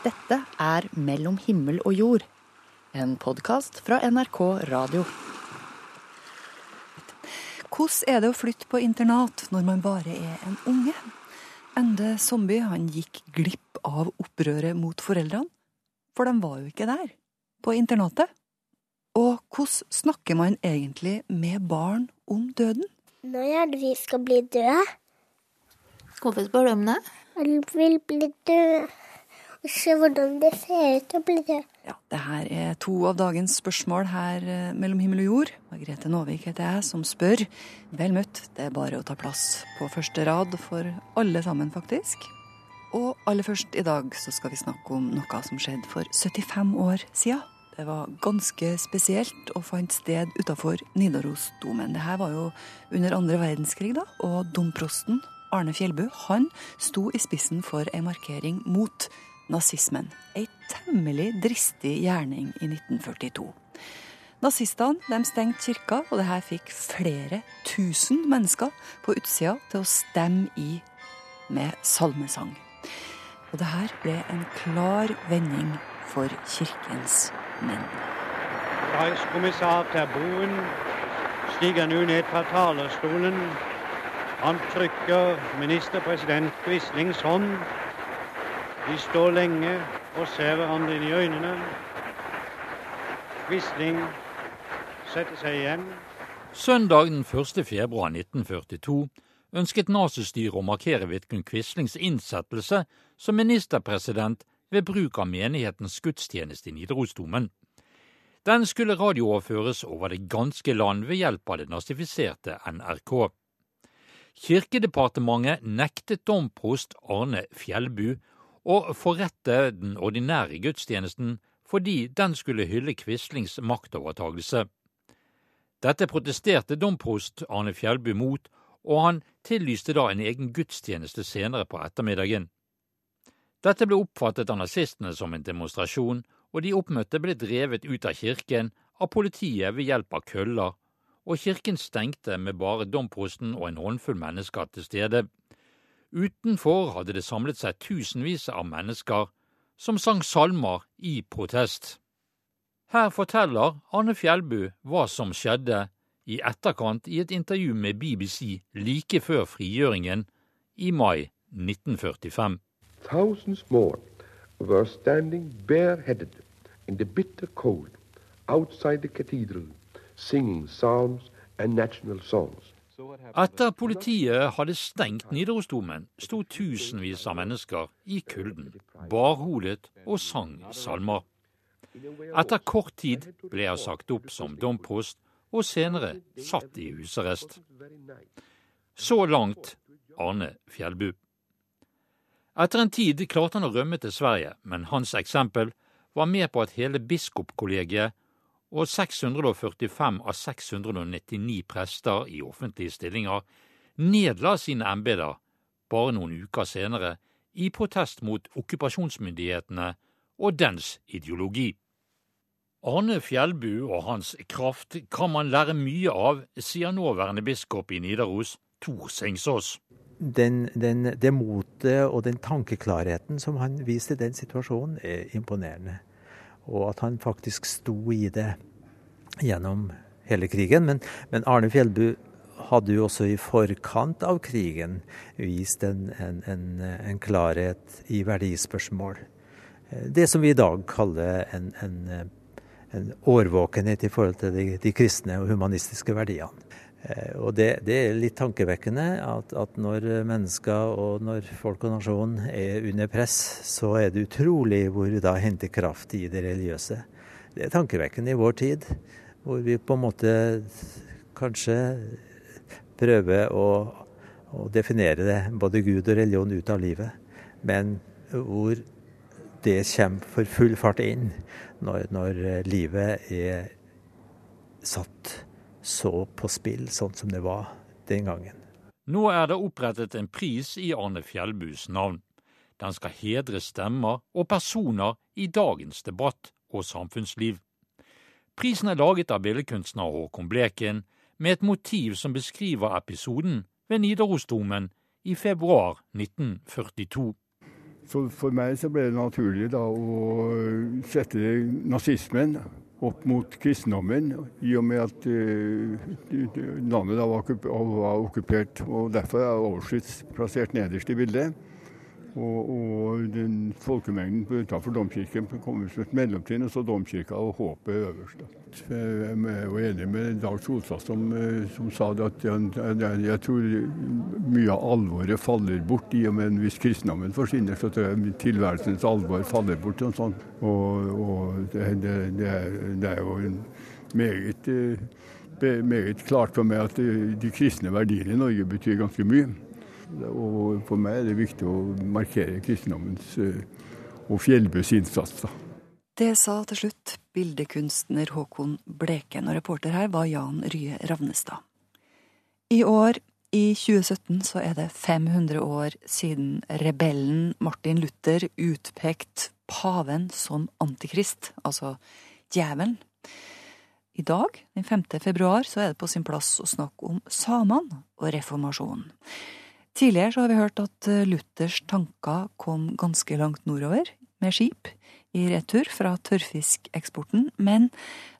Dette er Mellom himmel og jord, en podkast fra NRK Radio. Hvordan er det å flytte på internat når man bare er en unge? Ende Zombie han gikk glipp av opprøret mot foreldrene, for de var jo ikke der, på internatet. Og hvordan snakker man egentlig med barn om døden? Når er det vi skal bli døde? Hvorfor spør du om det? Jeg vil bli død og se hvordan det ser ut å bli det. Ja, det her er to av dagens spørsmål her eh, mellom himmel og jord. Margrethe Nåvik heter jeg som spør. Vel møtt, det er bare å ta plass på første rad for alle sammen, faktisk. Og aller først i dag så skal vi snakke om noe som skjedde for 75 år siden. Det var ganske spesielt og fant sted utafor Nidarosdomen. Det her var jo under andre verdenskrig, da, og domprosten Arne Fjellbu han sto i spissen for ei markering mot nazismen. Ei temmelig dristig gjerning i 1942. Nazistene stengte kirka, og det her fikk flere tusen mennesker på utsida til å stemme i med salmesang. Og det her ble en klar vending for kirkens menn. Reichskommissær Terboen stiger nå ned fra talerstolen. Han trykker ministerpresident Quislings hånd de står lenge og ser hverandre inn i øynene. Quisling setter seg igjen. Søndag den 1. februar 1942 ønsket nazistyret å markere Vidkun Quislings innsettelse som ministerpresident ved bruk av menighetens gudstjeneste i Nidarosdomen. Den skulle radiooverføres over det ganske land ved hjelp av det nazifiserte NRK. Kirkedepartementet nektet domprost Arne Fjellbu og forrette den ordinære gudstjenesten fordi den skulle hylle Quislings maktovertagelse. Dette protesterte domprost Arne Fjellbu mot, og han tillyste da en egen gudstjeneste senere på ettermiddagen. Dette ble oppfattet av nazistene som en demonstrasjon, og de oppmøtte ble drevet ut av kirken av politiet ved hjelp av køller, og kirken stengte med bare domprosten og en håndfull mennesker til stede. Utenfor hadde det samlet seg tusenvis av mennesker som sang salmer i protest. Her forteller Anne Fjellbu hva som skjedde i etterkant i et intervju med BBC like før frigjøringen i mai 1945. Thousands more were standing bareheaded in the bitter cold outside the cathedral, singing psalms and national songs. Etter politiet hadde stengt Nidarosdomen, sto tusenvis av mennesker i kulden, barhodet og sang salmer. Etter kort tid ble jeg sagt opp som domprost og senere satt i husarrest. Så langt Arne Fjellbu. Etter en tid klarte han å rømme til Sverige, men hans eksempel var med på at hele biskopkollegiet og 645 av 699 prester i offentlige stillinger nedla sine embeter bare noen uker senere i protest mot okkupasjonsmyndighetene og dens ideologi. Arne Fjellbu og hans kraft kan man lære mye av, sier nåværende biskop i Nidaros, Tor Singsås. Den, den, det motet og den tankeklarheten som han viste i den situasjonen, er imponerende og at han faktisk sto i det gjennom hele krigen. Men, men Arne Fjellbu hadde jo også i forkant av krigen vist en, en, en, en klarhet i verdispørsmål. Det som vi i dag kaller en, en årvåkenhet i forhold til de, de, kristne og humanistiske verdiene. Og det, det er litt tankevekkende at, at, når mennesker og når folk og nasjon er under press, så er det utrolig hvor vi da henter kraft i det religiøse. Det er tankevekkende i vår tid, hvor vi på en måte kanskje prøver å, å definere det, både Gud og religion ut av livet, men hvor det kommer for full fart inn når, når livet er satt så på spill, sånn som det var den gangen. Nå er det opprettet en pris i Arne Fjellbus navn. Den skal hedre stemmer og personer i dagens debatt og samfunnsliv. Prisen er laget av billedkunstner Håkon Bleken, med et motiv som beskriver episoden ved Nidarosdomen i februar 1942. Så for meg så ble det naturlig da å sette nazismen opp mot kristendommen, i og med at uh, landet da var, okkupert. og Derfor er Auschwitz plassert nederst i bildet. Og, og den folkemengden utenfor domkirken kommer som et mellomtrinn, og så domkirka og håpet øverst. Jeg er enig med Dag Solstad som, som, sa at jeg, jeg, tror mye av alvoret faller bort i og med hvis kristendommen forsvinner, så tror jeg tilværelsens alvor faller bort. Og, sånn. og, og det, det, det, er, det, er, jo meget, meget klart for meg at de kristne verdiene i Norge betyr ganske mye. Og for meg er det viktig å markere kristendommens eh, og Fjellbøs innsats. Det sa til slutt bildekunstner Håkon Bleken, og reporter her var Jan Rye Ravnestad. I år, i 2017, så er det 500 år siden rebellen Martin Luther utpekte paven som antikrist, altså djevelen. I dag, den 5. februar, så er det på sin plass å snakke om samene og reformasjonen. Tidligere så har vi hørt at eh, Luthers tanker kom ganske langt nordover med skip i retur fra tørrfiskeksporten, men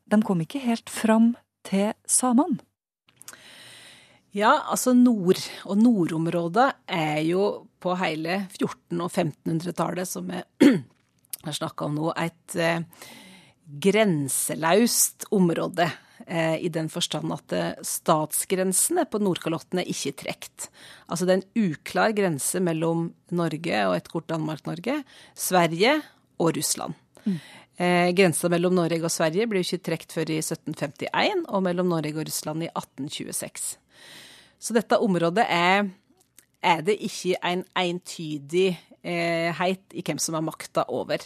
de kom ikke helt fram til samene. Ja, altså nord- og nordområdet er jo på hele 1400- og 1500-tallet, som vi har snakka om nå, et grenselaust grenseløst område Eh, i den forstand at eh, statsgrensene på Nordkalotten er ikke trukket. Altså det er en uklar grense mellom Norge og et kort Danmark-Norge, Sverige og Russland. Mm. Eh, grensa mellom Norge og Sverige blir ikke trukket før i 1751, og mellom Norge og Russland i 1826. Så dette området er, er det ikke en entydighet eh, i hvem som har makta over.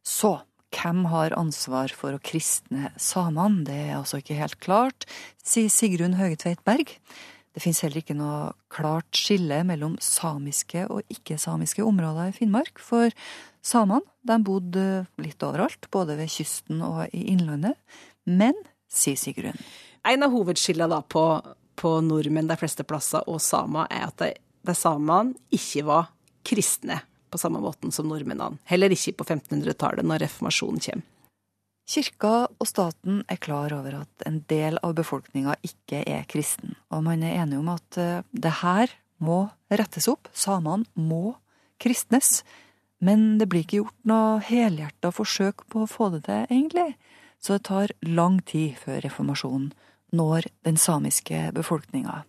Så hvem har ansvar for å kristne samene? Det er altså ikke helt klart, sier Sigrun Høgetveit Berg. Det finnes heller ikke noe klart skille mellom samiske og ikke-samiske områder i Finnmark, for samene de bodde litt overalt, både ved kysten og i innlandet. Men, sier Sigrun En av hovedskillene på, på, nordmenn de fleste plasser og samer er at de, de samene ikke var kristne på samme måten som nordmennene. Heller ikke på 1500-tallet, når reformasjonen kommer. Kirka og staten er klar over at en del av befolkninga ikke er kristen, og man er enig om at eh, det her må rettes opp. Samene må kristnes. Men det blir ikke gjort noe helhjerta forsøk på å få det til, egentlig. Så det tar lang tid før reformasjonen når den samiske befolkninga.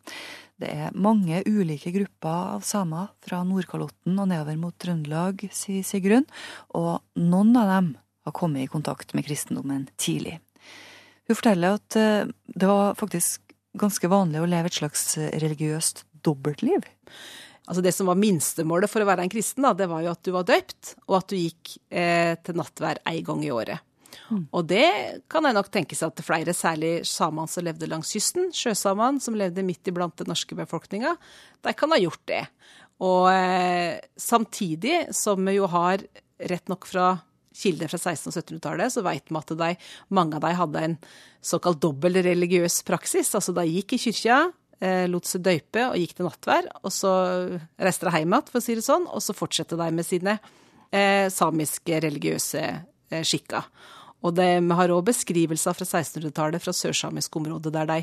Det er mange ulike grupper av samer fra Nordkalotten og nedover mot Trøndelag, sier Sigrun, og noen av dem har kommet i kontakt med kristendommen tidlig. Hun forteller at eh, det var faktisk ganske vanlig å leve et slags religiøst dobbeltliv. Altså Det som var minstemålet for å være en kristen, da, det var jo at du var døpt, og at du gikk eh, til nattvær én gang i året. Mm. Og det kan jeg nok tenke seg at flere, særlig samene som levde langs kysten, sjøsamene som levde midt iblant den norske befolkninga, de kan ha gjort det. Og eh, samtidig som vi jo har, rett nok fra kilder fra 1600- og 1700-tallet, så vet vi at de, mange av dem hadde en såkalt dobbel religiøs praksis. Altså de gikk i kyrkja, eh, lot seg døype og gikk til nattvær, og så reiste de hjem igjen, for å si det sånn, og så fortsatte de med sine eh, samiske religiøse eh, skikker. Og vi har òg beskrivelser fra 1600-tallet fra sørsamisk område der de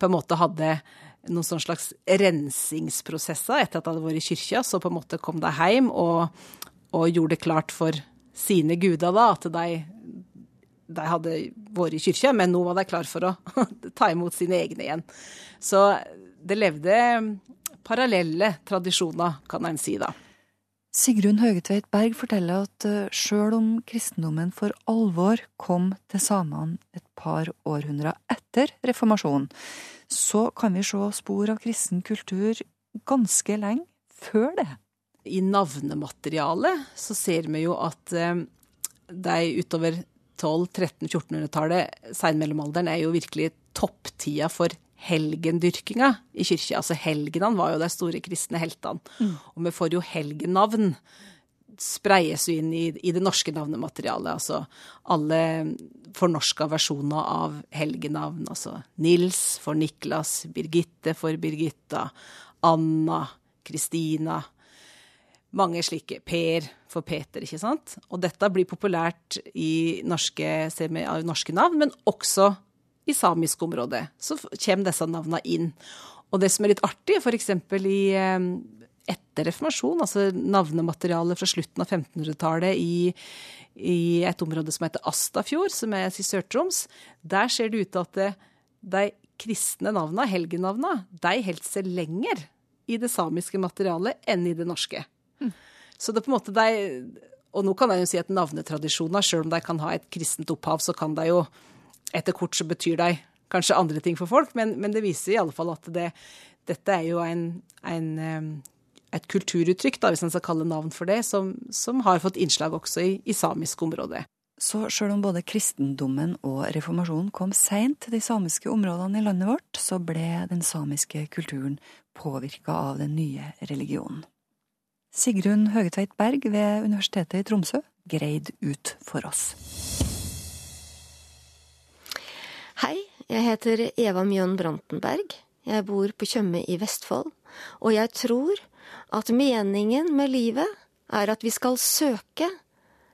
på en måte hadde noen sånn slags rensingsprosesser etter at de hadde vært i kyrkja. Så på en måte kom de hjem og, og gjorde det klart for sine guder da, at de, de hadde vært i kyrkja, men nå var de klar for å ta imot sine egne igjen. Så det levde parallelle tradisjoner, kan en si da. Sigrun Høgetveit Berg forteller at eh, sjøl om kristendommen for alvor kom til samene et par århundrer etter reformasjonen, så kan vi se spor av kristen kultur ganske lenge før det. I navnematerialet så ser vi jo at eh, de utover 1200-1300-1400-tallet, seinmellomalderen, er jo virkelig topptida for helgendyrkinga i kyrkja. Altså helgenene var jo de store kristne heltene. Mm. Og vi får jo helgennavn spreies jo inn i, i, det norske navnematerialet. Altså alle fornorska versjoner av helgenavn. Altså Nils for Niklas, Birgitte for Birgitta, Anna, Kristina. mange slike. Per for Peter, ikke sant. Og dette blir populært i norske, norske navn, men også i samisk område. Så kommer disse navnene inn. Og det som er litt artig, f.eks. i etter reformasjon, altså navnematerialet fra slutten av 1500-tallet i, i, et område som heter Astafjord, som er i Sør-Troms, der ser det ut til at det, de kristne navnene, helgennavnene, de holdt seg lenger i det samiske materialet enn i det norske. Mm. Så det er på en måte de Og nå kan jeg jo si at navnetradisjoner, selv om de kan ha et kristent opphav, så kan de jo Etter kort så betyr det kanskje andre ting for folk, men, men det viser i alle fall at det, dette er jo en, en, et kulturuttrykk, da, hvis en skal kalle navn for det, som, som har fått innslag også i, i samisk område. Så sjøl om både kristendommen og reformasjonen kom seint til de samiske områdene i landet vårt, så ble den samiske kulturen påvirka av den nye religionen. Sigrun Høgetveit Berg ved Universitetet i Tromsø greide ut for oss. Hei, jeg heter Eva Mjøen Brantenberg. Jeg bor på Tjøme i Vestfold, og jeg tror at meningen med livet er at vi skal søke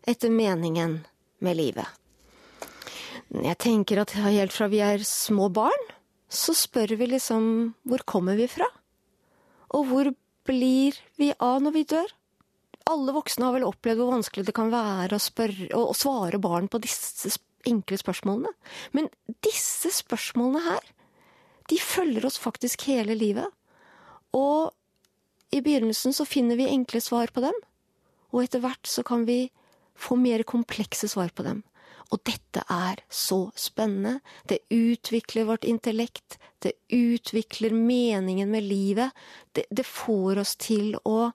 etter meningen med livet. Jeg tenker at helt fra vi er små barn, så spør vi liksom hvor kommer vi fra? Og hvor blir vi av når vi dør? Alle voksne har vel opplevd hvor vanskelig det kan være å, spørre, å svare barn på disse enkle spørsmålene. Men disse spørsmålene her, de følger oss faktisk hele livet. Og i begynnelsen så finner vi enkle svar på dem, og etter hvert så kan vi få mer komplekse svar på dem. Og dette er så spennende. Det utvikler vårt intellekt. Det utvikler meningen med livet. Det, det får oss til å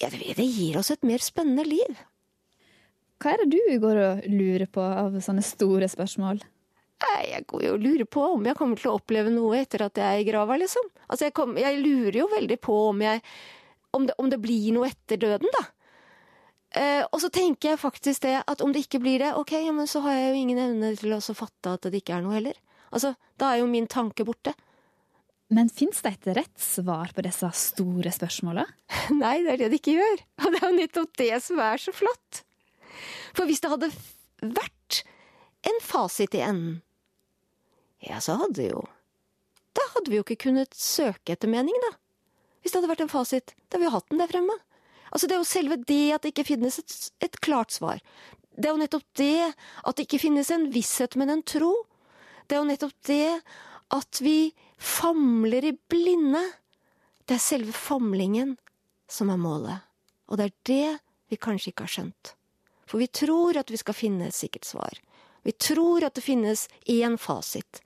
ja, Det gir oss et mer spennende liv. Hva er det du går og lurer på av sånne store spørsmål? Jeg går jo og lurer på om jeg kommer til å oppleve noe etter at jeg er i grava, liksom. Altså, jeg, kom, jeg lurer jo veldig på om, jeg, om, det, om det blir noe etter døden, da. Eh, og så tenker jeg faktisk det at om det ikke blir det, ok, ja, men så har jeg jo ingen evne til å fatte at det ikke er noe heller. Altså, da er jo min tanke borte. Men fins det et rett svar på disse store spørsmåla? Nei, det er det det ikke gjør. Og det er jo nettopp det som er så flott. For hvis det hadde vært en fasit i enden, ja, så hadde jo Da hadde vi jo ikke kunnet søke etter mening, da. Hvis det hadde vært en fasit. Da hadde vi jo hatt den der fremme. Altså, det er jo selve det at det ikke finnes et, et klart svar. Det er jo nettopp det at det ikke finnes en visshet, men en tro. Det er jo nettopp det at vi famler i blinde. Det er selve famlingen som er målet. Og det er det vi kanskje ikke har skjønt. For vi tror at vi skal finne et sikkert svar. Vi tror at det finnes én fasit.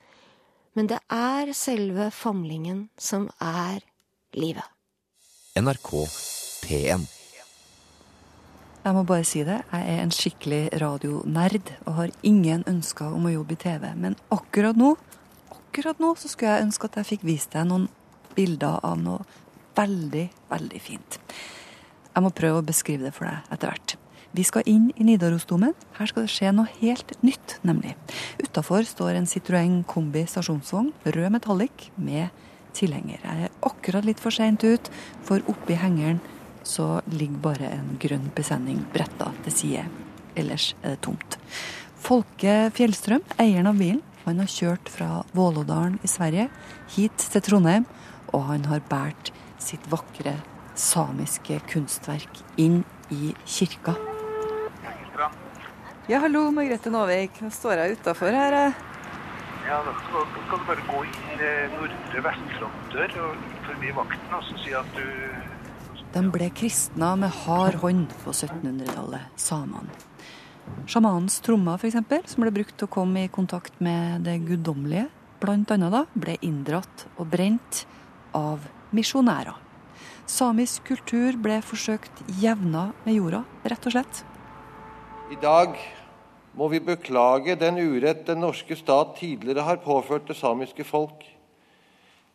Men det er selve famlingen som er livet. NRK P1 jeg må bare si det, jeg er en skikkelig radionerd og har ingen ønsker om å jobbe i TV. Men akkurat nå, akkurat nå så skulle jeg ønske at jeg fikk vist deg noen bilder av noe veldig, veldig fint. Jeg må prøve å beskrive det for deg etter hvert. Vi skal inn i Nidarosdomen. Her skal det skje noe helt nytt, nemlig. Utafor står en Citroën Kombi stasjonsvogn, rød metallic, med tilhenger. Jeg er akkurat litt for seint ut, for oppi hengeren så ligger bare en grønn besending bretta til side. Ellers er det tomt. Folke Fjellstrøm, eieren av bilen, han har kjørt fra Vålådalen i Sverige hit til Trondheim, og han har båret sitt vakre samiske kunstverk inn i kirka. Ja, hallo, Margrethe Nåvik. Nå står jeg utafor her. Ja, da skal, skal, du bare gå inn nordre vestfrontdør og forbi vakten og så si at du de ble kristna med hard hånd på 1700-tallet, samene. Sjamanens trommer, f.eks., som ble brukt til å komme i kontakt med det guddommelige, annet da, ble inndratt og brent av misjonærer. Samisk kultur ble forsøkt jevna med jorda, rett og slett. I dag må vi beklage den urett den norske stat tidligere har påført det samiske folk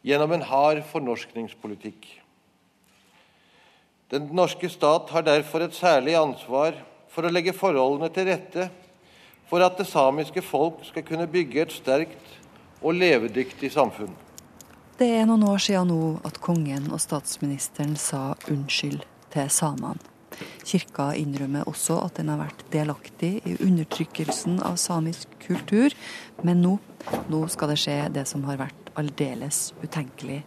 gjennom en hard fornorskningspolitikk. Den norske stat har derfor et særlig ansvar for å legge forholdene til rette for at det samiske folk skal kunne bygge et sterkt og levedyktig samfunn. Det er noen år siden nå at kongen og statsministeren sa unnskyld til samene. Kirka innrømmer også at den har vært delaktig i undertrykkelsen av samisk kultur, men nå, nå skal det skje det som har vært aldeles utenkelig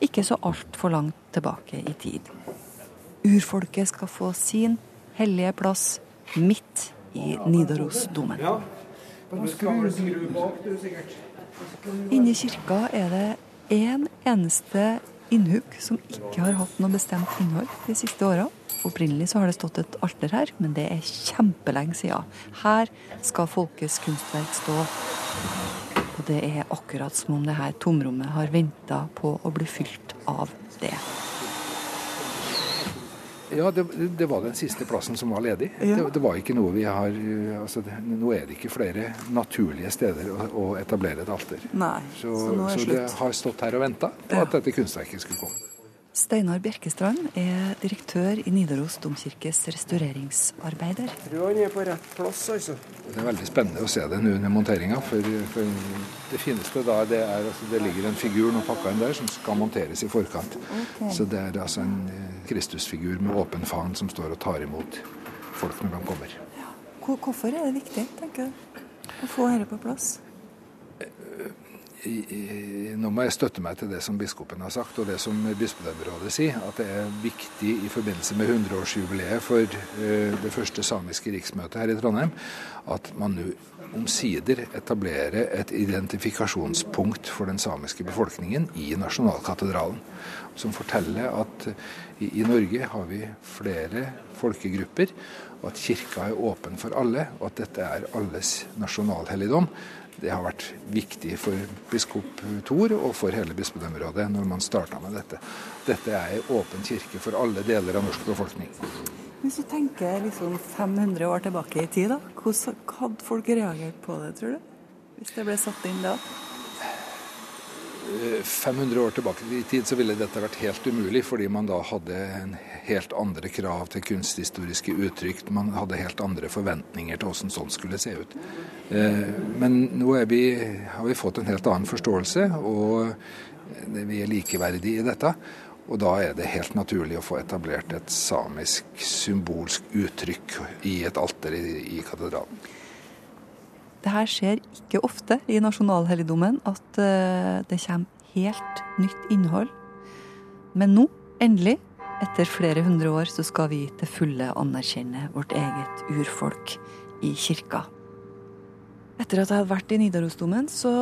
ikke så altfor langt tilbake i tid. Urfolket skal få sin hellige plass midt i Nidarosdomen. Inni kirka er det én eneste innhugg som ikke har hatt noe bestemt innhold de siste åra. Opprinnelig så har det stått et alter her, men det er kjempelenge siden. Her skal folkets kunstverk stå. Og det er akkurat som om det her tomrommet har venta på å bli fylt av det. Ja, det, det, var den siste plassen som var ledig. Ja. Det, det, var ikke noe vi har altså, det, Nå er det ikke flere naturlige steder å, å etablere et alter. Nei, så, så, så det har stått her og venta på ja. at dette kunstverket skulle komme. Steinar Bjerkestrand er direktør i Nidaros domkirkes restaureringsarbeider. Jeg tror han er på rett plass, altså. Det er veldig spennende å se det nå under monteringa. For, for, det fineste da, det er altså, det ligger en figur nå pakka inn der som skal monteres i forkant. Okay. Så det er altså en eh, Kristusfigur med åpen favn som står og tar imot folk når de kommer. Ja. Hvorfor er det viktig, tenker du, å få dette på plass? Nå må jeg støtte meg til det som biskopen har sagt, og det som bispedømmerådet sier, at det er viktig i forbindelse med 100-årsjubileet for eh, det første samiske riksmøtet her i Trondheim, at man nå omsider etablerer et identifikasjonspunkt for den samiske befolkningen i Nasjonalkatedralen. Som forteller at i, Norge har vi flere folkegrupper, og at kirka er åpen for alle, og at dette er alles nasjonalhelligdom det har vært viktig for biskop Thor og for hele bispedømmerådet når man starta med dette. Dette er ei åpen kirke for alle deler av norsk befolkning. Hvis du tenker liksom 500 år tilbake i tid, da, hvordan hadde folk reagert på det, tror du? Hvis det ble satt inn da? 500 år tilbake i tid så ville dette vært helt umulig, fordi man da hadde en helt andre krav til kunsthistoriske uttrykk. Man hadde helt andre forventninger til hvordan sånt skulle se ut. Eh, men nå vi, har vi fått en helt annen forståelse, og vi er likeverdige i dette. Og da er det helt naturlig å få etablert et samisk symbolsk uttrykk i et alter i katedralen. Det her skjer ikke ofte i nasjonalhelligdommen at eh, det kommer helt nytt innhold. Men nå, endelig, etter flere hundre år så skal vi til fulle anerkjenne vårt eget urfolk i kirka. Etter at jeg hadde vært i Nidarosdomen, så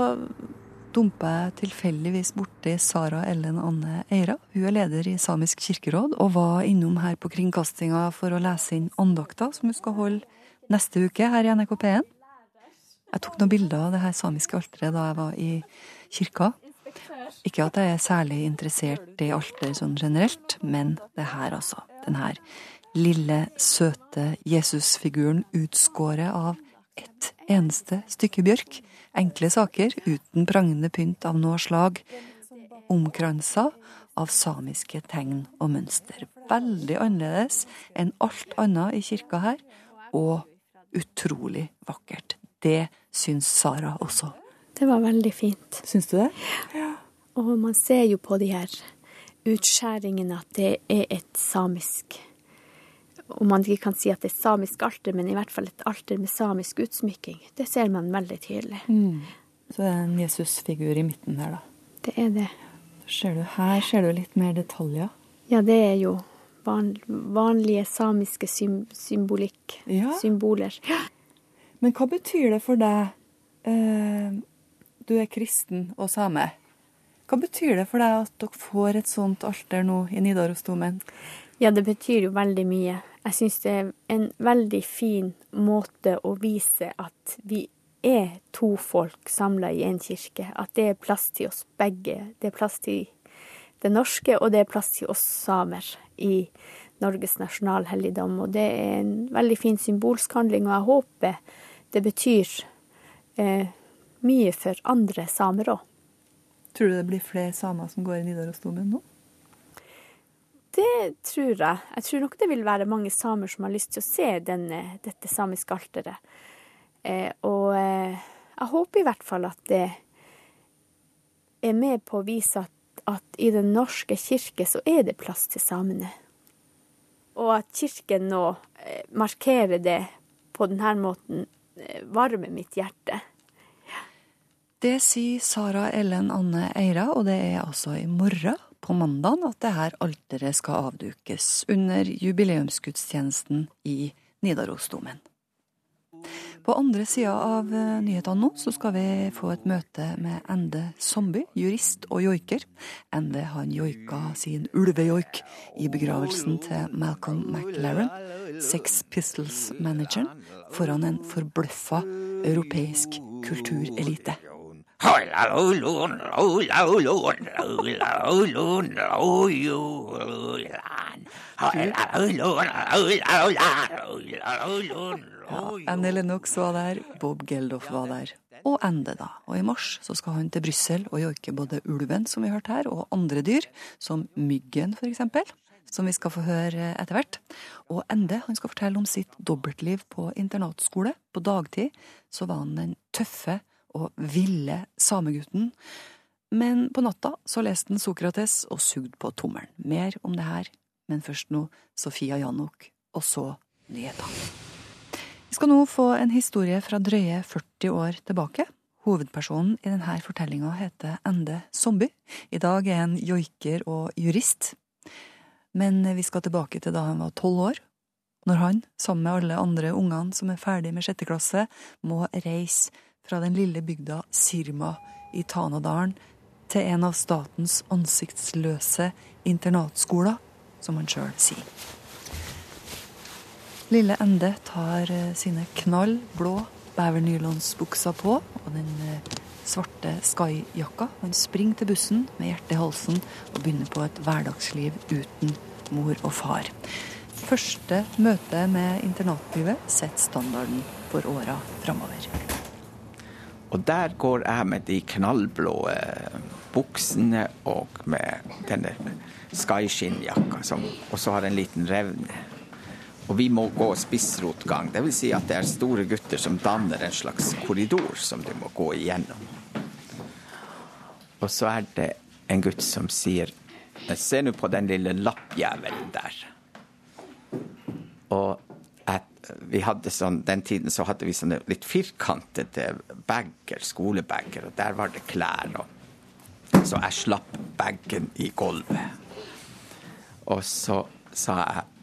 dumpa jeg tilfeldigvis borti Sara Ellen Anne Eira. Hun er leder i Samisk kirkeråd og var innom her på kringkastinga for å lese inn andakta som hun skal holde neste uke her i NRK P1. Jeg tok noen bilder av det her samiske alteret da jeg var i kirka. Ikke at jeg er særlig interessert i alter sånn generelt, men det her, altså. Den her lille, søte Jesusfiguren utskåret av ett eneste stykke bjørk. Enkle saker uten prangende pynt av noe slag. Omkransa av samiske tegn og mønster. Veldig annerledes enn alt annet i kirka her, og utrolig vakkert. Det syns Sara også. Det var veldig fint. Syns du det? Ja. Og man ser jo på de her utskjæringene at det er et samisk Om man ikke kan si at det er samisk alter, men i hvert fall et alter med samisk utsmykking. Det ser man veldig tydelig. Mm. Så det er en Jesusfigur i midten der, da. Det er det. Ser du, her ser du litt mer detaljer. Ja, det er jo van, vanlige samiske sym, symbolikk. Ja. Symboler. Ja. Men hva betyr det for deg? Eh, du er kristen og same. Hva betyr det for deg at dere får et sånt alter nå i Nidarosdomen? Ja, det betyr jo veldig mye. Jeg syns det er en veldig fin måte å vise at vi er to folk samla i én kirke. At det er plass til oss begge. Det er plass til det norske, og det er plass til oss samer i Norges nasjonalhelligdom. Og det er en veldig fin symbolsk handling, og jeg håper det betyr eh, mye for andre samer òg. Tror du det blir flere samer som går i Nidarosdomen nå? Det tror jeg. Jeg tror nok det vil være mange samer som har lyst til å se denne, dette samiske alteret. Eh, og eh, jeg håper i hvert fall at det er med på å vise at, at, i Den norske kirke så er det plass til samene. og at kirken nå eh, markerer det på denne måten, varmer mitt hjerte. Det sier Sara Ellen Anne Eira, og det er altså i morgen, på mandag, at det her alteret skal avdukes under jubileumsgudstjenesten i Nidarosdomen. På andre sida av eh, nyhetene nå så skal vi få et møte med Ende Somby, jurist og joiker. Ende han joika sin ulvejoik i begravelsen til Malcolm McLaren, Sex Pistols-manageren, foran en forbløffa europeisk kulturelite. Ja, Annie Lennox var der, Bob Geldof var der. Og Ende, da. Og i mars så skal han til Brussel og joike både ulven, som vi hørte her, og andre dyr, som myggen eksempel, som vi skal få høre etter hvert. Og Ende han skal fortelle om sitt dobbeltliv på internatskole. På dagtid så var han den tøffe og ville samegutten. Men på natta så leste han Sokrates og sugde på tommelen. Mer om det her, men først nå Sofia Janok, og så nyhetene. Vi skal nå få en historie fra drøye 40 år tilbake. Hovedpersonen i denne fortellinga heter Ende Somby. I dag er han joiker og jurist. Men vi skal tilbake til da han var tolv år. Når han, sammen med alle andre ungene som er ferdig med sjette klasse, må reise fra den lille bygda Sirma i Tanadalen til en av statens ansiktsløse internatskoler, som han sjøl sier. Lille Ende tar eh, sine knall blå bevernylonsbukser på og den eh, svarte Sky-jakka. Han springer til bussen med hjertet i halsen og begynner på et hverdagsliv uten mor og far. Første møte med internatlivet setter standarden for åra framover. Og der går jeg med de knallblå buksene og med denne Sky-skinnjakka, som også har en liten revne. Og vi må gå spissrotgang. Vil si at det er store gutter som danner en slags korridor som du må gå igjennom. Og så er det en gutt som sier Se nå på den lille lappjævelen der. Og et, vi hadde sånn, den tiden så hadde vi sånne litt firkantede bager, skolebager, og der var det klær. Og, så jeg slapp bagen i gulvet. Og så sa jeg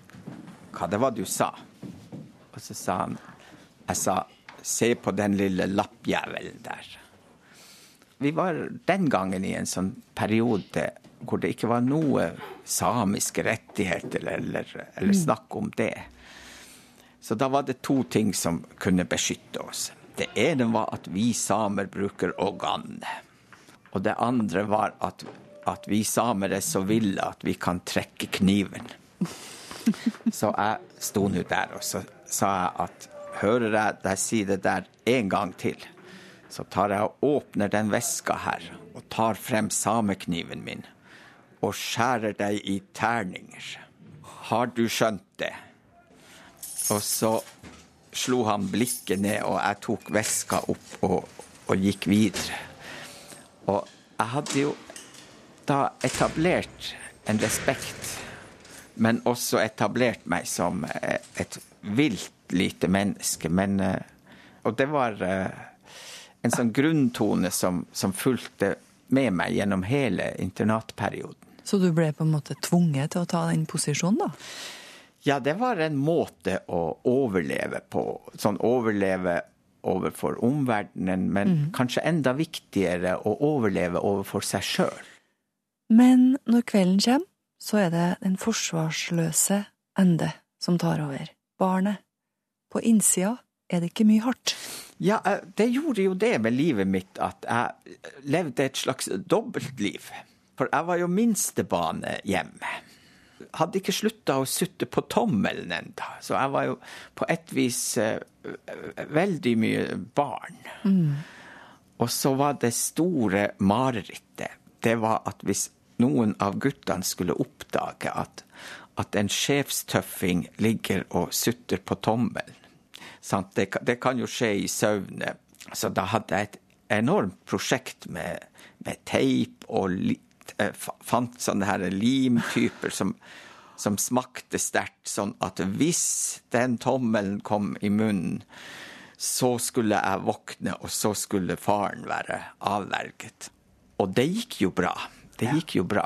hva det var du sa. Og så sa han Jeg sa se på den lille lappjævelen der. Vi var den gangen i en sånn periode hvor det ikke var noe samiske rettigheter eller, eller mm. snakk om det. Så da var det to ting som kunne beskytte oss. Det ene var at vi samer bruker organ. Og det andre var at, at vi samer er så ville at vi kan trekke kniven. Så jeg sto nå der, og så sa jeg at hører jeg deg si det der en gang til, så tar jeg og åpner den veska her og tar frem samekniven min og skjærer deg i terninger. Har du skjønt det? Og så slo han blikket ned, og jeg tok veska opp og, og gikk videre. Og jeg hadde jo da etablert en respekt men også etablert meg som eh, et vilt lite menneske. Men, eh, og det var eh, en sånn grunntone som, som fulgte med meg gjennom hele internatperioden. Så du ble på en måte tvunget til å ta den posisjonen, da? Ja, det var en måte å overleve på. Sånn overleve overfor omverdenen, men mm. kanskje enda viktigere å overleve overfor seg sjøl. Men når kvelden kommer, så er det den forsvarsløse ende som tar over. Barnet. På innsida er det ikke mye hardt. Ja, eh, det gjorde jo det med livet mitt at jeg levde et slags dobbeltliv. For jeg var jo minstebane hjemme. Hadde ikke slutta å sutte på tommelen enda, så jeg var jo på et vis uh, veldig mye barn. Mm. Og så var det store marerittet. Det var at hvis noen av guttene skulle oppdage at, at en sjefstøffing ligger og sutter på tommelen. Det, det, kan jo skje i søvne. Så da hadde jeg et enormt prosjekt med, med teip og litt, eh, fant sånne her limtyper som som smakte sterkt, sånn at hvis den tommelen kom i munnen, så skulle jeg våkne, og så skulle faren være avverget. Og det gikk jo bra. Det gikk jo bra.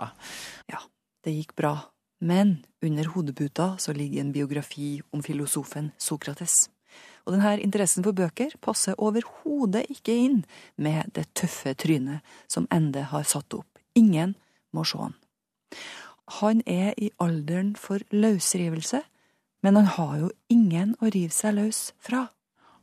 Ja, det gikk bra. Men under hodeputa så ligger en biografi om filosofen Sokrates. Og denne interessen for bøker passer overhodet ikke inn med det tøffe trynet som Ende har satt opp. Ingen må se han. Han er i alderen for løsrivelse, men han har jo ingen å rive seg løs fra.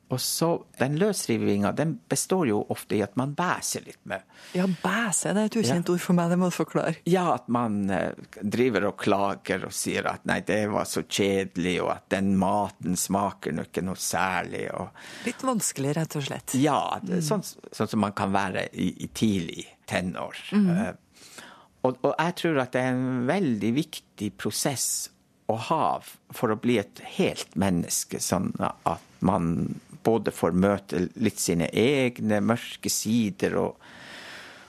Og så, Den løsrivinga den består jo ofte i at man bæser litt med. Ja, bæse det er et ukjent ord for meg, det må du forklare. Ja, at man eh, driver og klager og sier at nei, det var så kjedelig, og at den maten smaker nå ikke noe særlig. Og... Litt vanskelig, rett og slett. Ja, det, sånn, sånn, som man kan være i, i tidlig tenår. Mm. Eh, og, og jeg tror at det er en veldig viktig prosess å ha for å bli et helt menneske, sånn at man både får møte litt sine egne mørke sider og,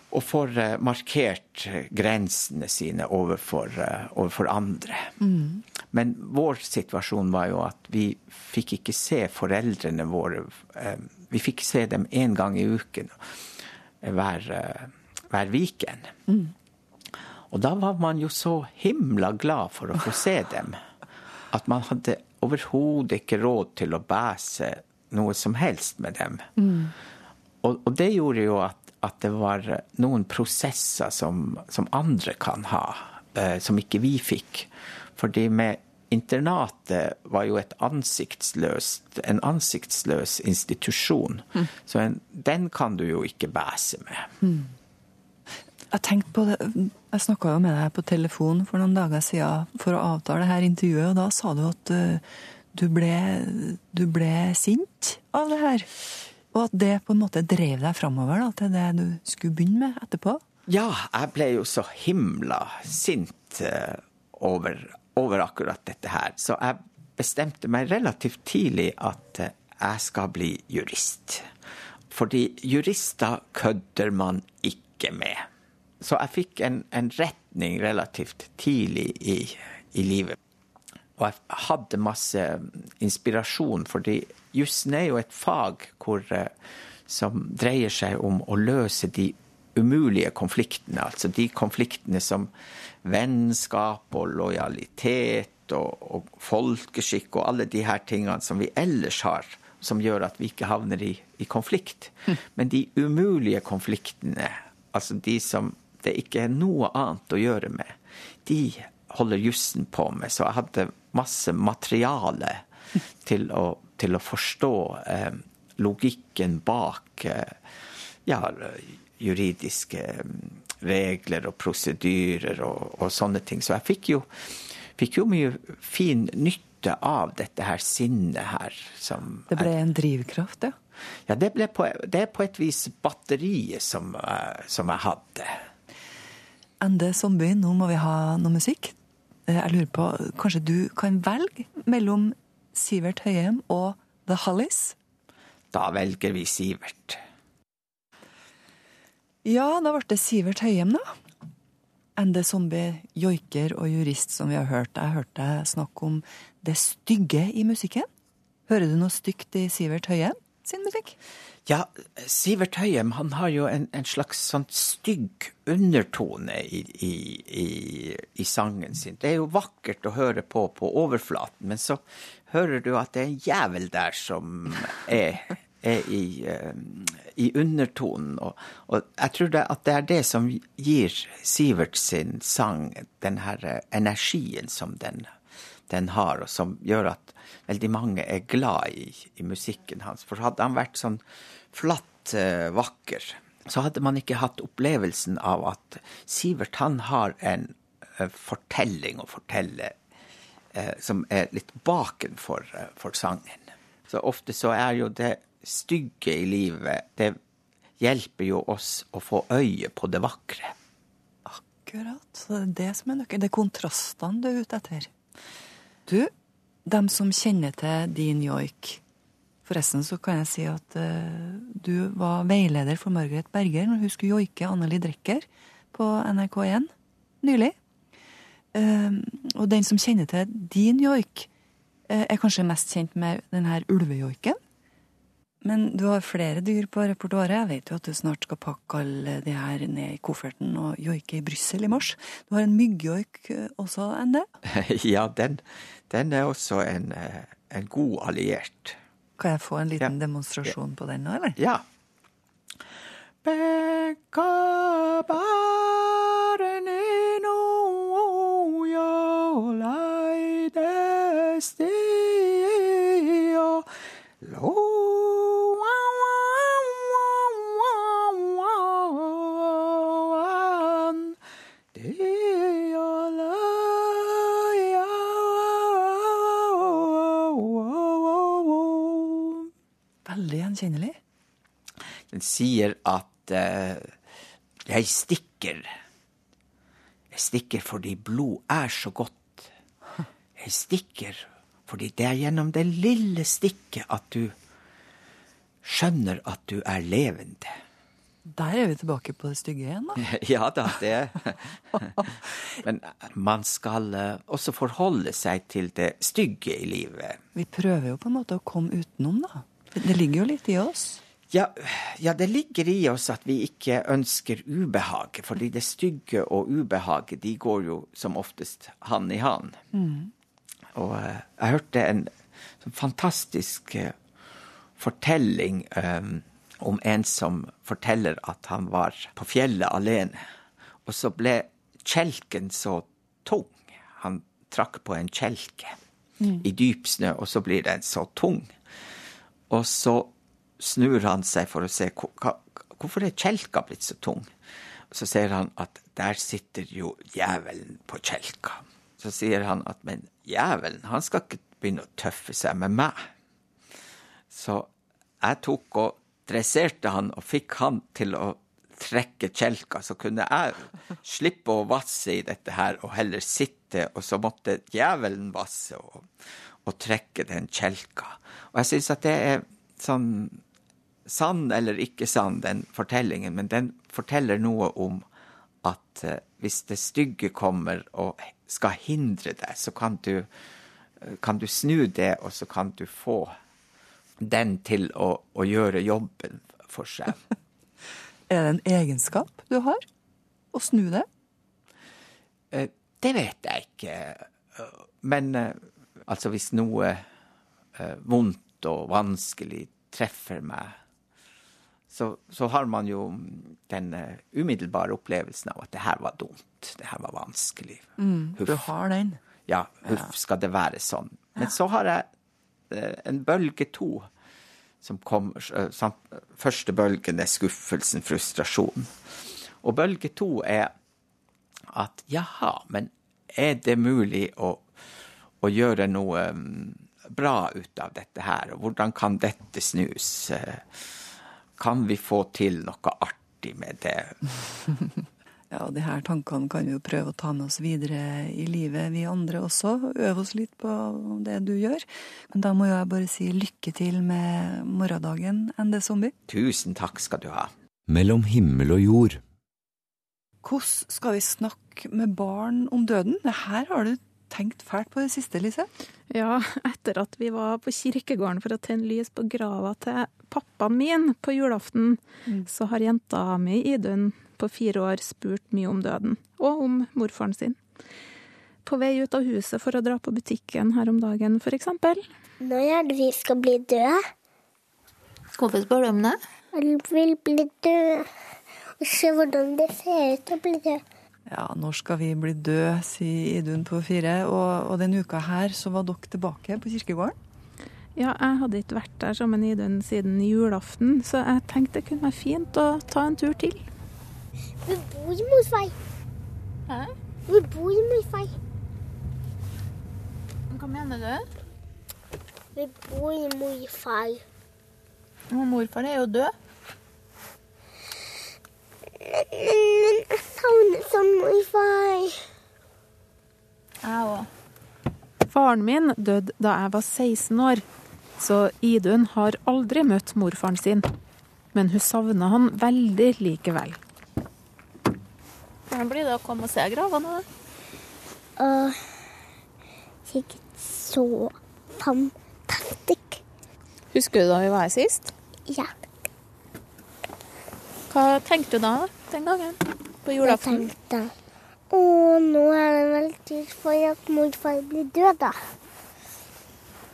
og får eh, markert grensene sine overfor, eh, overfor andre. Mm. Men vår situasjon var jo at vi fikk ikke se foreldrene våre eh, Vi fikk se dem én gang i uken hver, hver weekend. Mm. Og da var man jo så himla glad for å få se dem at man hadde overhodet ikke råd til å bæse noe som helst med dem. Mm. Og, og, det gjorde jo at, at, det var noen prosesser som, som andre kan ha, eh, som ikke vi fikk. Fordi med internatet var jo ansiktsløst, en ansiktsløs institusjon. Mm. Så en, den kan du jo ikke bæse med. Mm. Jeg tenkte på det, jeg snakka jo med deg på telefon for noen dager siden for å avtale det her intervjuet, og da sa du at uh, du ble, du ble sint av det her. Og at det på en måte drev deg framover da, til det du skulle begynne med etterpå? Ja, jeg ble jo så himla sint uh, over, over, akkurat dette her. Så jeg bestemte meg relativt tidlig at uh, jeg skal bli jurist. Fordi jurister kødder man ikke med. Så jeg fikk en, en retning relativt tidlig i, i, livet. Og jeg hadde masse inspirasjon, fordi jussen er jo et fag hvor, som dreier seg om å løse de umulige konfliktene. Altså de konfliktene som vennskap og lojalitet og, og folkeskikk og alle de her tingene som vi ellers har, som gjør at vi ikke havner i, i konflikt. Men de umulige konfliktene, altså de som det ikke er noe annet å gjøre med, de holder jussen på med. Så jeg hadde masse materiale til å, til å forstå eh, logikken bak eh, ja, juridiske regler og prosedyrer og, og, sånne ting. Så jeg fikk jo, fikk jo mye fin nytte av dette her sinnet her. Som det ble en drivkraft, ja? Ja, det, på, det er på et vis batteriet som, som jeg hadde. Ende Zombie, nå må vi ha noe musikk. Jeg lurer på, Kanskje du kan velge mellom Sivert Høyem og The Hollies? Da velger vi Sivert. Ja, da ble det Sivert Høyem, da. Ende Zombie, joiker og jurist, som vi har hørt. Jeg hørte deg snakke om det stygge i musikken. Hører du noe stygt i Sivert Høyem sin musikk? Ja, Sivert Høyem han har jo en, en slags sånn stygg undertone i, i, i, i, sangen sin. Det er jo vakkert å høre på på overflaten, men så hører du at det er en jævel der som er, er i, i, undertonen. Og, og, jeg tror det, at det er det som gir Sivert sin sang den her energien som den, den har, og som gjør at veldig mange er glad i, i musikken hans. For hadde han vært sånn flatt eh, vakker, så hadde man ikke hatt opplevelsen av at Sivert han har en eh, fortelling å fortelle eh, som er litt bakenfor for sangen. Så ofte så er jo det stygge i livet Det hjelper jo oss å få øye på det vakre. Akkurat. Så det er det som er nøkkelen. Det er kontrastene du er ute etter. Du, dem som kjenner til din joik Forresten så kan jeg si at uh, du var veileder for Margaret Berger når hun skulle joike Anneli Drecker på NRK1 nylig. Uh, og den som kjenner til din joik, uh, er kanskje mest kjent med denne ulvejoiken. Men du har flere dyr på repertoaret. Jeg vet jo at du snart skal pakke alle de her ned i kofferten og joike i Brussel i mars. Du har en myggjoik også også det? Ja, den, den er også en, eh, en god alliert. Kan jeg få en liten demonstrasjon på den nå, eller? Ja. Veldig gjenkjennelig. Den sier at eh, jeg stikker. Jeg stikker fordi blod er så godt. Jeg stikker fordi det er gjennom det lille stikket at du skjønner at du er levende. Der er vi tilbake på det stygge igjen, da. Ja da, det Men man skal eh, også forholde seg til det stygge i livet. Vi prøver jo på en måte å komme utenom, da. Det ligger jo litt i oss. Ja, ja, det ligger i oss at vi ikke ønsker ubehag. fordi det stygge og ubehaget, de går jo som oftest hand i hand. Mm. Og eh, jeg hørte en sånn fantastisk eh, fortelling um, om en som forteller at han var på fjellet alene, og så ble kjelken så tung. Han trakk på en kjelke Mm. i dyp snø, og så blir den så tung. Og så snur han seg for å se hvorfor er kjelka blitt så tung. Så ser han at der sitter jo djevelen på kjelka. Så sier han at men djevelen, han skal ikke begynne å tøffe seg med meg. Så jeg tok og dresserte han og fikk han til å trekke kjelka, så kunne jeg slippe å vasse i dette her og heller sitte, og så måtte djevelen vasse og, og trekke den kjelka. Og jeg syns at det er sånn sann eller ikke sann, den fortellingen, men den forteller noe om at eh, hvis det stygge kommer og skal hindre deg, så kan du, eh, kan du snu det, og så kan du få den til å, å gjøre jobben for seg. Er det en egenskap du har? Å snu det? Eh, Det vet jeg ikke. Men altså, hvis noe eh, vondt og vanskelig treffer meg, så, så har man jo den eh, umiddelbare opplevelsen av at det her var dumt, det her var vanskelig. Mm, du har den. Ja, huff, skal det være sånn. Men så har jeg eh, en bølge to som kommer. samt, Første bølgen er skuffelsen, frustrasjon. Og bølge to er at jaha, men er det mulig å, å gjøre noe mm, bra ut av dette her? Og hvordan kan dette snus? Eh, Kan vi få til noe artig med det? Ja, de her tankene kan vi jo prøve å ta med oss videre i livet, vi andre også. Øve oss litt på det du gjør. Men da må jo jeg bare si lykke til med morgendagen, ND Zombie. Tusen takk skal du ha. Mellom himmel og jord. Hvordan skal vi snakke med barn om døden? Her har du tenkt fælt på det siste, Lise. Ja, etter at vi var på kirkegården for å tenne lys på grava til pappaen min på julaften, så har jenta mi, Idun, på fire år spurt mye om døden, og om morfaren sin. På vei ut av huset for å dra på butikken her om dagen, for eksempel. Når er det vi skal bli døde? Hvorfor spør du om det? Jeg vil bli død. Og se hvordan det ser ut å bli død. Ja, når skal vi bli død, sier Idun på fire. Og, og denne uka her så var dere tilbake på kirkegården. Ja, jeg hadde ikke vært der sammen med Idun siden julaften, så jeg tenkte det kunne være fint å ta en tur til. Vi bor i morfar. Hæ? Vi bor i morfar. Hva mener du? Vi bor i. Og morfar er jo død. Men jeg savner sånn morfar. Jeg òg. Faren min døde da jeg var 16 år, så Idun har aldri møtt morfaren sin. Men hun savner han veldig likevel. Hvordan blir det å komme og se grava nå? Sikkert så fantastisk. Husker du da vi var her sist? Ja. Hva tenkte du da, den gangen? På julaften? Jeg tenkte Å, nå er det vel tid for at morfar blir død, da.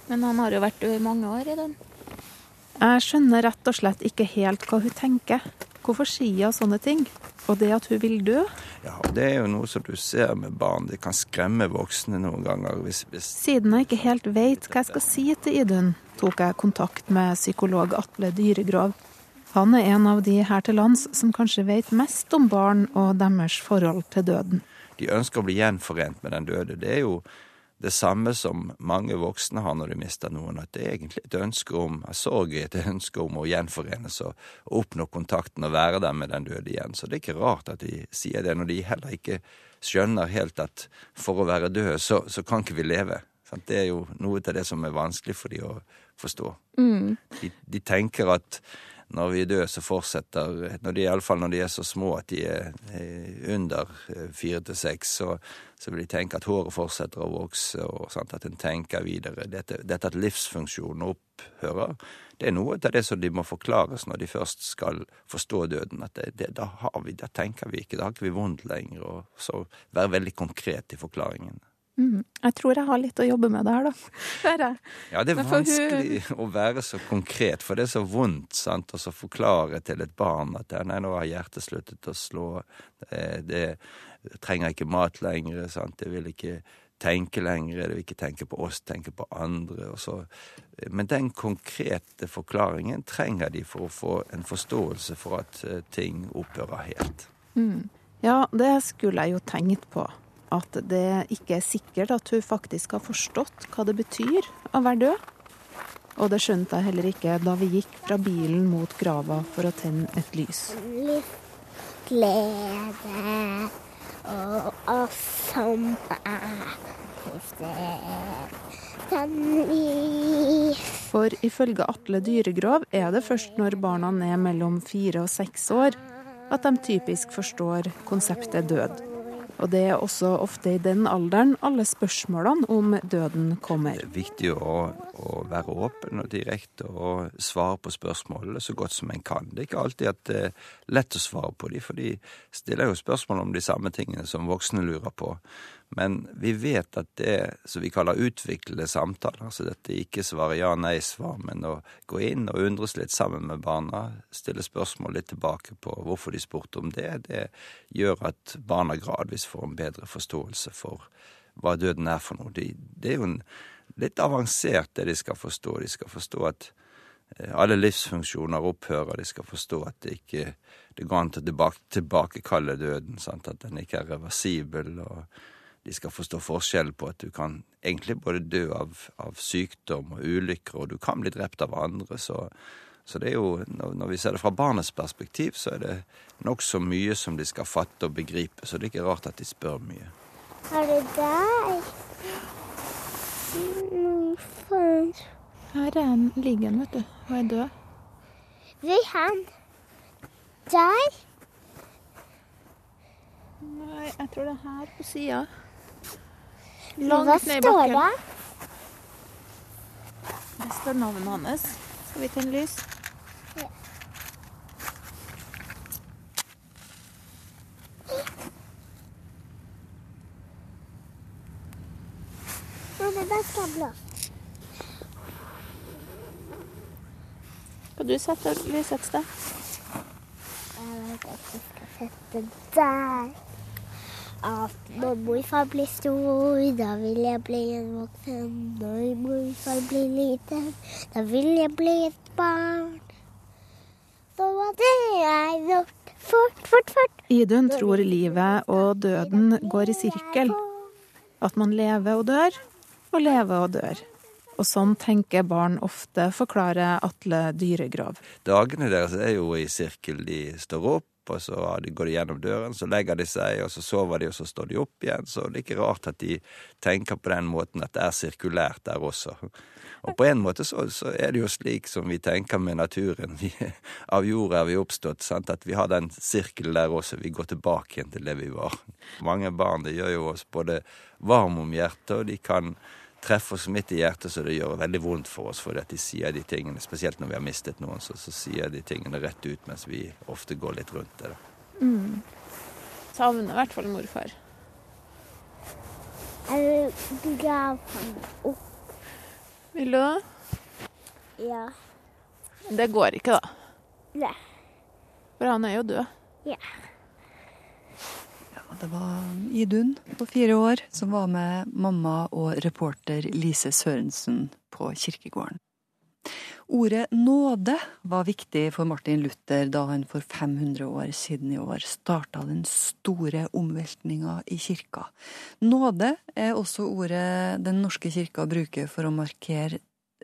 Men han har jo vært død i mange år i den. Jeg skjønner rett og slett ikke helt hva hun tenker. Hvorfor sier hun sånne ting? Og det at hun vil dø? Ja, Det er jo noe som du ser med barn. Det kan skremme voksne noen ganger. Hvis, hvis Siden jeg ikke helt vet hva jeg skal si til Idun, tok jeg kontakt med psykolog Atle Dyregrov. Han er en av de her til lands som kanskje vet mest om barn og deres forhold til døden. de ønsker å bli gjenforent med den døde, det er jo det samme som mange voksne har når de mister noen. At det er egentlig et ønske om sorg, et ønske om å gjenforenes og, og oppnå kontakten og være der med den døde igjen. Så det er ikke rart at de sier det, når de heller ikke skjønner helt at for å være død, så, så kan ikke vi leve. Det er jo noe av det som er vanskelig for de å forstå. Mm. De, de tenker at når vi døde, så fortsetter når de, Iallfall når de er så små at de er eh, under eh, fire til seks, så, så vil de tenke at håret fortsetter å vokse, og sant, at en tenker videre. Dette, dette at livsfunksjonen opphører, det er noe av det som de må forklares når de først skal forstå døden. At det, det, da, vi, da tenker vi ikke, da har ikke vi vondt lenger. Og så være veldig konkret i forklaringen. Mm. Jeg tror jeg har litt å jobbe med der, da. Hører jeg. Ja, det er for hun- vanskelig å være så konkret, for det er så vondt sant, å så forklare til et barn at nei, nå har hjertet sluttet å slå, det, det trenger ikke mat lenger, sant, det vil ikke tenke lenger, det vil ikke tenke på oss, tenke på andre. Og så. Men den konkrete forklaringen trenger de for å få en forståelse for at eh, ting opphører helt. Mm. Ja, det skulle jeg jo tenkt på. At det ikke er sikkert at hun faktisk har forstått hva det betyr å være død. Og det skjønte jeg heller ikke da vi gikk fra bilen mot grava for å tenne et lys. Litt glede og. For ifølge Atle Dyregrov er det først når barna er mellom fire og seks år at de typisk forstår konseptet død. Og det er også ofte i den alderen alle spørsmålene om døden kommer. Det er viktig å, å være åpen og direkte og svare på spørsmålene så godt som en kan. Det er ikke alltid at det er lett å svare på dem, for de stiller jo spørsmål om de samme tingene som voksne lurer på. Men vi vet at det som vi kaller utviklede samtaler, altså dette ikke svare ja-nei-svar, men å gå inn og undres litt sammen med barna, stille spørsmål litt tilbake på hvorfor de spurte om det, det gjør at barna gradvis får en bedre forståelse for hva døden er for noe. De, det er jo en, litt avansert det de skal forstå. De skal forstå at eh, alle livsfunksjoner opphører. De skal forstå at det ikke det går an til å tilbake, tilbakekalle døden. Sant? At den ikke er reversibel. og de skal forstå forskjellen på at du kan egentlig både dø av, av sykdom og ulykker, og du kan bli drept av andre. Så, så det er jo, når vi ser det fra barnets perspektiv, så er det nokså mye som de skal fatte og begripe. Så det er ikke rart at de spør mye. Er det der? Morfar. Her er han liggende, vet du. Og er død. er han der? Nei, jeg tror det er her på sida. Hva Langt ned i står bakken. det? Det står navnet hans. Skal vi tenne lys? Nei, det der skal blå. Skal du sette lys et sted? Jeg vet at jeg skal sette der. At når morfar blir stor, da vil jeg bli en voksen. Når morfar blir liten, da vil jeg bli et barn. Så var det jeg gjort fort, fort, fort. Idun tror livet og døden går i sirkel. At man lever og dør, og lever og dør. Og sånn tenker barn ofte, forklarer Atle Dyregrov. Dagene deres er jo i sirkel. De står opp, og så går de gjennom døren, så legger de seg, og så sover de, og så står de opp igjen. Så det er ikke rart at de tenker på den måten at det er sirkulært der også. Og på en måte så, så er det jo slik som vi tenker med naturen. Vi, av jorda er vi oppstått, sant? at vi har den sirkelen der også. Vi går tilbake igjen til det vi var. Mange barn det gjør jo oss både varm om hjertet, og de kan treffer oss midt i hjertet, så det gjør veldig vondt for oss. For at de sier de tingene, spesielt når vi har mistet noen, så, så sier de tingene rett ut, mens vi ofte går litt rundt det. da. Mm. Savner i hvert fall morfar. Jeg vil grave ham opp. Vil du det? Ja. Det går ikke, da. Nei. For han er jo død. Ja. Det var Idun på fire år som var med mamma og reporter Lise Sørensen på kirkegården. Ordet nåde var viktig for Martin Luther da han for 500 år siden i år starta den store omveltninga i kirka. Nåde er også ordet Den norske kirka bruker for å markere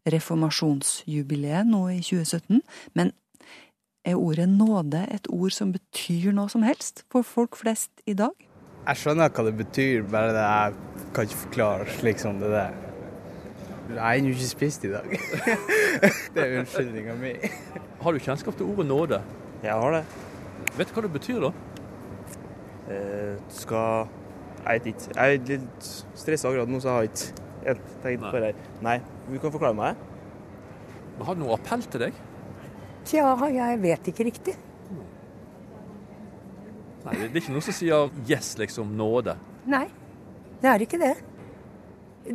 reformasjonsjubileet nå i 2017. Men er ordet nåde et ord som betyr noe som helst for folk flest i dag? Jeg skjønner hva det betyr, bare det jeg kan ikke forklare slik som det der. Jeg har ennå ikke spist i dag. det er unnskyldninga mi. Har du kjennskap til ordet nåde? Jeg har det. Vet du hva det betyr, da? Eh, skal Jeg vet ikke. Jeg er litt stressa akkurat nå, så jeg har ikke tenkt på det. Nei, du kan forklare meg. det. Har det noe appell til deg? Tja, jeg vet ikke riktig. Nei, Det er ikke noe som sier 'yes', liksom. Nåde. Nei, det er ikke det.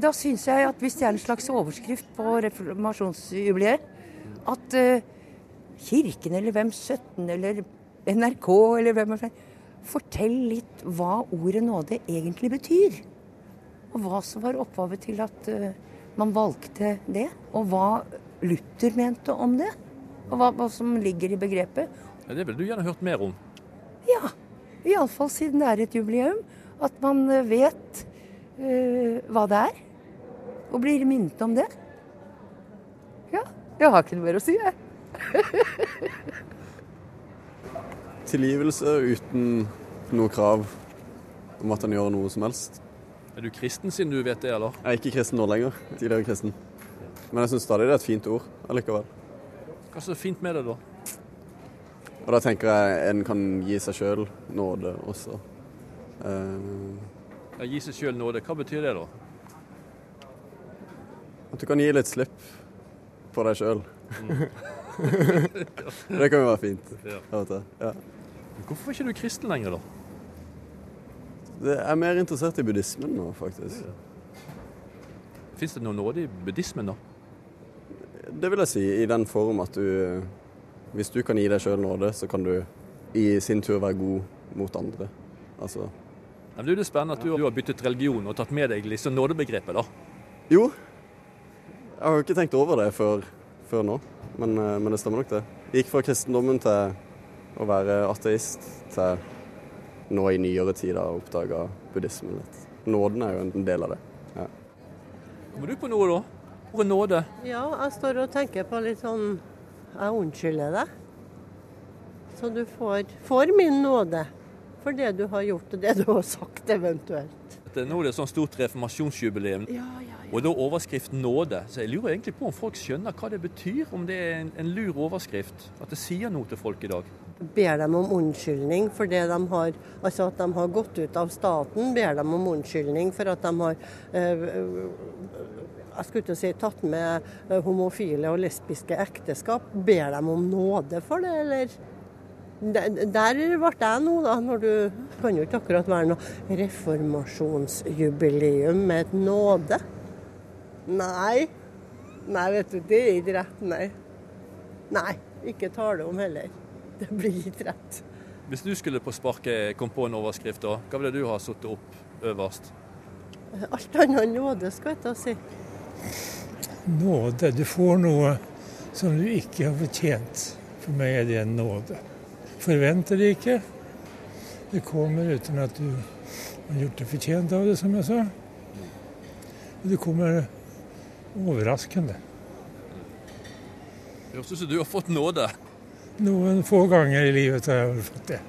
Da syns jeg at hvis det er en slags overskrift på reformasjonsjubileet, at uh, Kirken eller Hvem 17 eller NRK eller hvem Fortell litt hva ordet nåde egentlig betyr. Og hva som var opphavet til at uh, man valgte det. Og hva Luther mente om det. Og hva, hva som ligger i begrepet. Ja, det ville du gjerne hørt mer om. Ja, iallfall siden det er et jubileum. At man eh, vet uh, hva det er. Og blir minnet om det. Ja. Jeg har ikke noe mer å si, jeg. Tilgivelse uten noe krav om at han gjør noe som helst. Er du kristen siden du vet det, eller? Jeg er ikke kristen nå lenger. Tidligere kristen. Men jeg syns stadig det er et fint ord allikevel. Hva er så fint med det, da? Og da tenker jeg en kan gi seg sjøl nåde også. Uh, Ja, Gi seg sjøl nåde. Hva betyr det, da? at du kan gi litt slipp på deg sjøl. Mm. det kan jo være fint Ja. Ja. Hvorfor er ikke du kristen lenger, da? Det er mer interessert i buddhismen nå, faktisk. Fins det noe nåde i buddhismen, da? Det vil jeg si, i den form at du Hvis du kan gi deg sjøl nåde, så kan du i sin tur være god mot andre. Altså det er jo spennende at du, du har byttet religion og tatt med deg liksom nådebegrepet, da. Jo. Jeg har jo ikke tenkt over det før, før nå, men, eh, men det stemmer nok det. Jeg gikk fra kristendommen til å være ateist til nå i nyere tid har oppdaga buddhismen litt. Nåden er jo en del av det. Ja. Kommer du på noe, da? Ordet nåde? Ja, jeg står og tenker på litt sånn Jeg unnskylder deg. Så du får, får min nåde for det du har gjort og det du har sagt, eventuelt. Nå er det et sånt stort reformasjonsjubileum, og da overskriften 'nåde'. Så jeg lurer egentlig på om folk skjønner hva det betyr, om det er en, en lur overskrift. At det sier noe til folk i dag. Ber dem om unnskyldning for det de har Altså at de har gått ut av staten. Ber dem om unnskyldning for at de har eh, jeg skulle ikke si tatt med eh, homofile og lesbiske ekteskap. Ber de om nåde for det, eller? Der der ble jeg nå, da. Når du kan jo ikke akkurat være noe reformasjonsjubileum med et nåde. Nei. Nei, vet du, det er ikke rett, nei. Nei, ikke tale om heller. Det blir ikke rett. Hvis du skulle på sparket komme på en overskrift, da, hva ville du ha satt opp øverst? Alt annet enn nåde, skal jeg ta si. Nåde. Du får noe som du ikke har fortjent. For meg er det en nåde. Forventer det ikke. Det kommer uten at du har gjort deg fortjent av det, som jeg sa. Og det kommer overraskende. Det høres ut som du har fått nåde. Noen få ganger i livet har jeg fått det.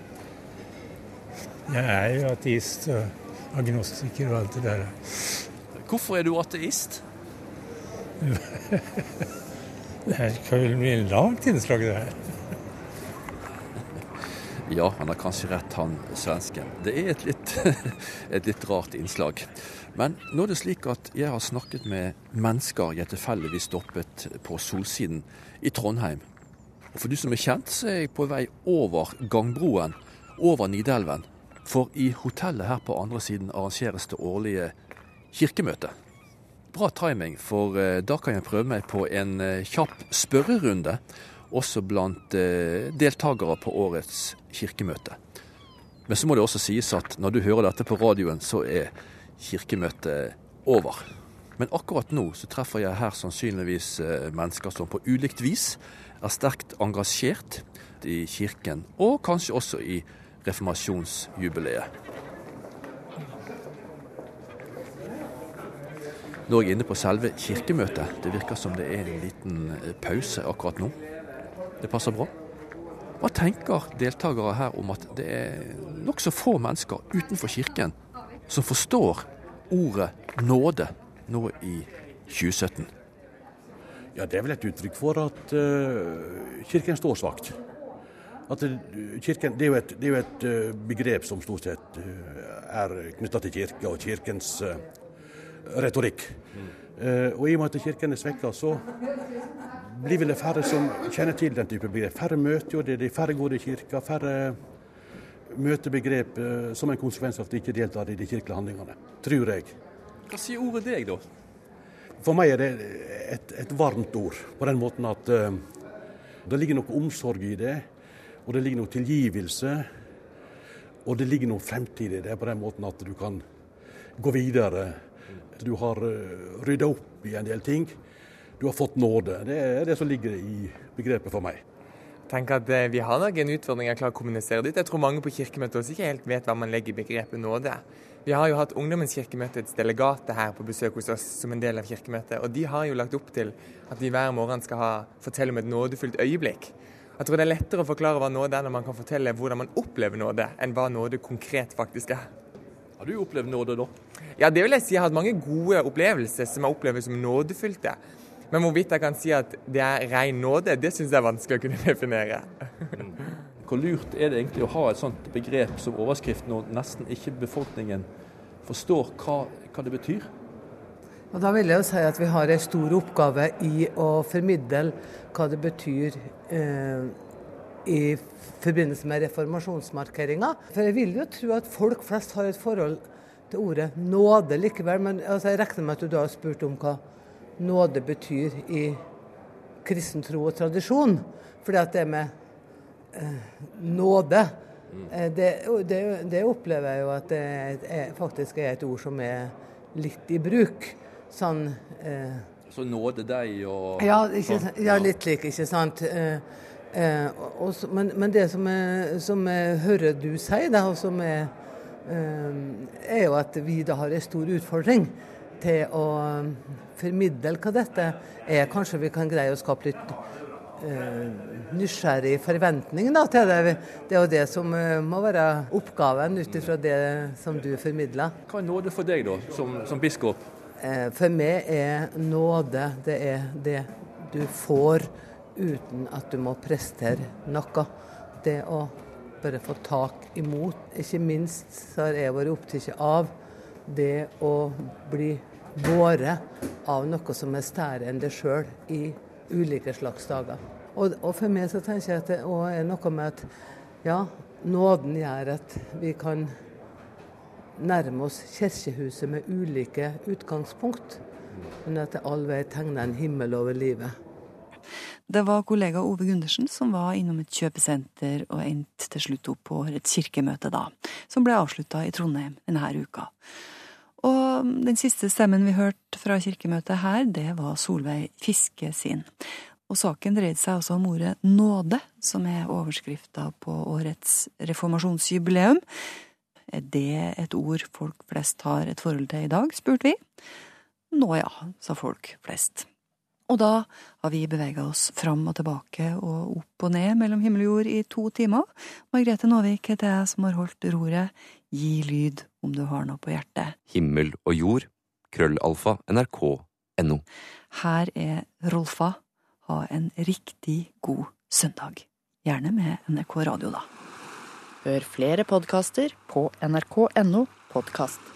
Jeg er jo ateist og agnostiker og alt det der. Hvorfor er du ateist? Det kan vel bli en langt innslag, det her. Ja, han har kanskje rett, han svensken. Det er et litt, et litt rart innslag. Men nå er det slik at jeg har snakket med mennesker jeg tilfeldigvis stoppet på Solsiden i Trondheim. Og For du som er kjent, så er jeg på vei over gangbroen over Nidelven. For i hotellet her på andre siden arrangeres det årlige kirkemøtet. Bra timing, for eh, da kan jeg prøve meg på en eh, kjapp spørrerunde også blant eh, deltakere på årets kirkemøte. Men så må det også sies at når du hører dette på radioen, så er kirkemøtet over. Men akkurat nå så treffer jeg her sannsynligvis mennesker som på ulikt vis er sterkt engasjert i kirken, og kanskje også i reformasjonsjubileet. Nå er jeg inne på selve kirkemøtet. Det virker som det er en liten eh, pause akkurat nå. Det passer bra. Hva tenker deltakere her om at det er nokså få mennesker utenfor kirken som forstår ordet nåde nå i 2017? Ja, Det er vel et uttrykk for at uh, Kirken står svakt. At det, kirken, det, er et, det, er jo et, begrep som stort sett er knytta til kirke og kirkens retorikk. Mm. og i og med at Kirken er svekka, så blir vel det færre som kjenner til den type begrep. Færre møter jo det, er færre går i kirka, færre møter begrep som en konsekvens av at de ikke deltar i de kirkelige handlingene. Tror jeg. Hva sier ordet deg, da? For meg er det et, et varmt ord, på den måten at uh, det ligger noe omsorg i det. Og det ligger noe tilgivelse. Og det ligger noe fremtid i det, på den måten at du kan gå videre. Du har uh, rydda opp i en del ting. Du har fått nåde. Det er det som ligger i begrepet for meg. Jeg tenker at uh, Vi har nok en utfordring å klare å kommunisere dit. Jeg tror mange på kirkemøtet også ikke helt vet hva man legger i begrepet nåde. Vi har jo hatt Ungdommens kirkemøtets delegater her på besøk hos oss som en del av kirkemøtet. Og de har jo lagt opp til at vi hver morgen skal ha, fortelle om et nådefullt øyeblikk. Jeg tror det er lettere å forklare hva nåde er når man kan fortelle hvordan man opplever nåde, enn hva nåde konkret faktisk er. Har du opplevd nåde, da? Ja, det vil jeg si. Jeg har hatt mange gode opplevelser som jeg opplever som nådefylte. Men hvorvidt jeg kan si at det er ren nåde, det syns jeg er vanskelig å kunne definere. Hvor lurt er det egentlig å ha et sånt begrep som overskrift når nesten ikke befolkningen forstår hva, hva det betyr? Og Da vil jeg jo si at vi har en stor oppgave i å formidle hva det betyr eh, i forbindelse med reformasjonsmarkeringa. For jeg vil jo tro at folk flest har et forhold til ordet nåde likevel. Men altså, jeg regner med at du da har spurt om hva nåde betyr i kristen tro og tradisjon. Fordi at det med Eh, nåde. Eh, det, det, det, opplever jeg jo at det er, faktisk er et ord som er litt i bruk. Sånn eh, Så nåde deg og Ja, ikke, ja litt lik, ikke sant. Eh, eh, også, men, men, det som jeg, som jeg hører du si, da, og som jeg, eh, er jo at vi da har en stor utfordring til å formidle hva dette er. Kanskje vi kan greie å skape litt Eh, nysgjerrig forventning da, til det. Det er jo det som eh, må være oppgaven ut ifra det som du formidler. Hva er nåde for deg, da, som, som biskop? Eh, for meg er nåde det er det du får uten at du må prestere noe. Det å bare få tak imot. Ikke minst har jeg vært opptatt av det å bli båret av noe som er større enn deg sjøl i ulike slags dager. Og, og, for meg så tenker jeg at det er noe med at ja, nåden gjør at vi kan nærme oss kirkehuset med ulike utgangspunkt, men at det allveg tegner en himmel over livet. Det var kollega Ove Gundersen som var innom et kjøpesenter og endte til slutt opp på et kirkemøte da, som ble avslutta i Trondheim denne uka. Og den siste stemmen vi hørte fra kirkemøtet her, det var Solveig Fiske sin. Og saken dreide seg også om ordet nåde, som er overskrifta på årets reformasjonsjubileum. Er det et ord folk flest har et forhold til i dag, spurte vi. Nå ja, sa folk flest. Og da har vi bevega oss fram og tilbake og opp og ned mellom himmel og jord i to timer. Margrethe Nåvik heter jeg som har holdt roret. Gi lyd om du har noe på hjertet. Himmel og jord, krøllalfa, nrk.no. Her er Rolfa. Ha en riktig god søndag. Gjerne med NRK Radio, da. Hør flere podkaster på nrk.no podkast.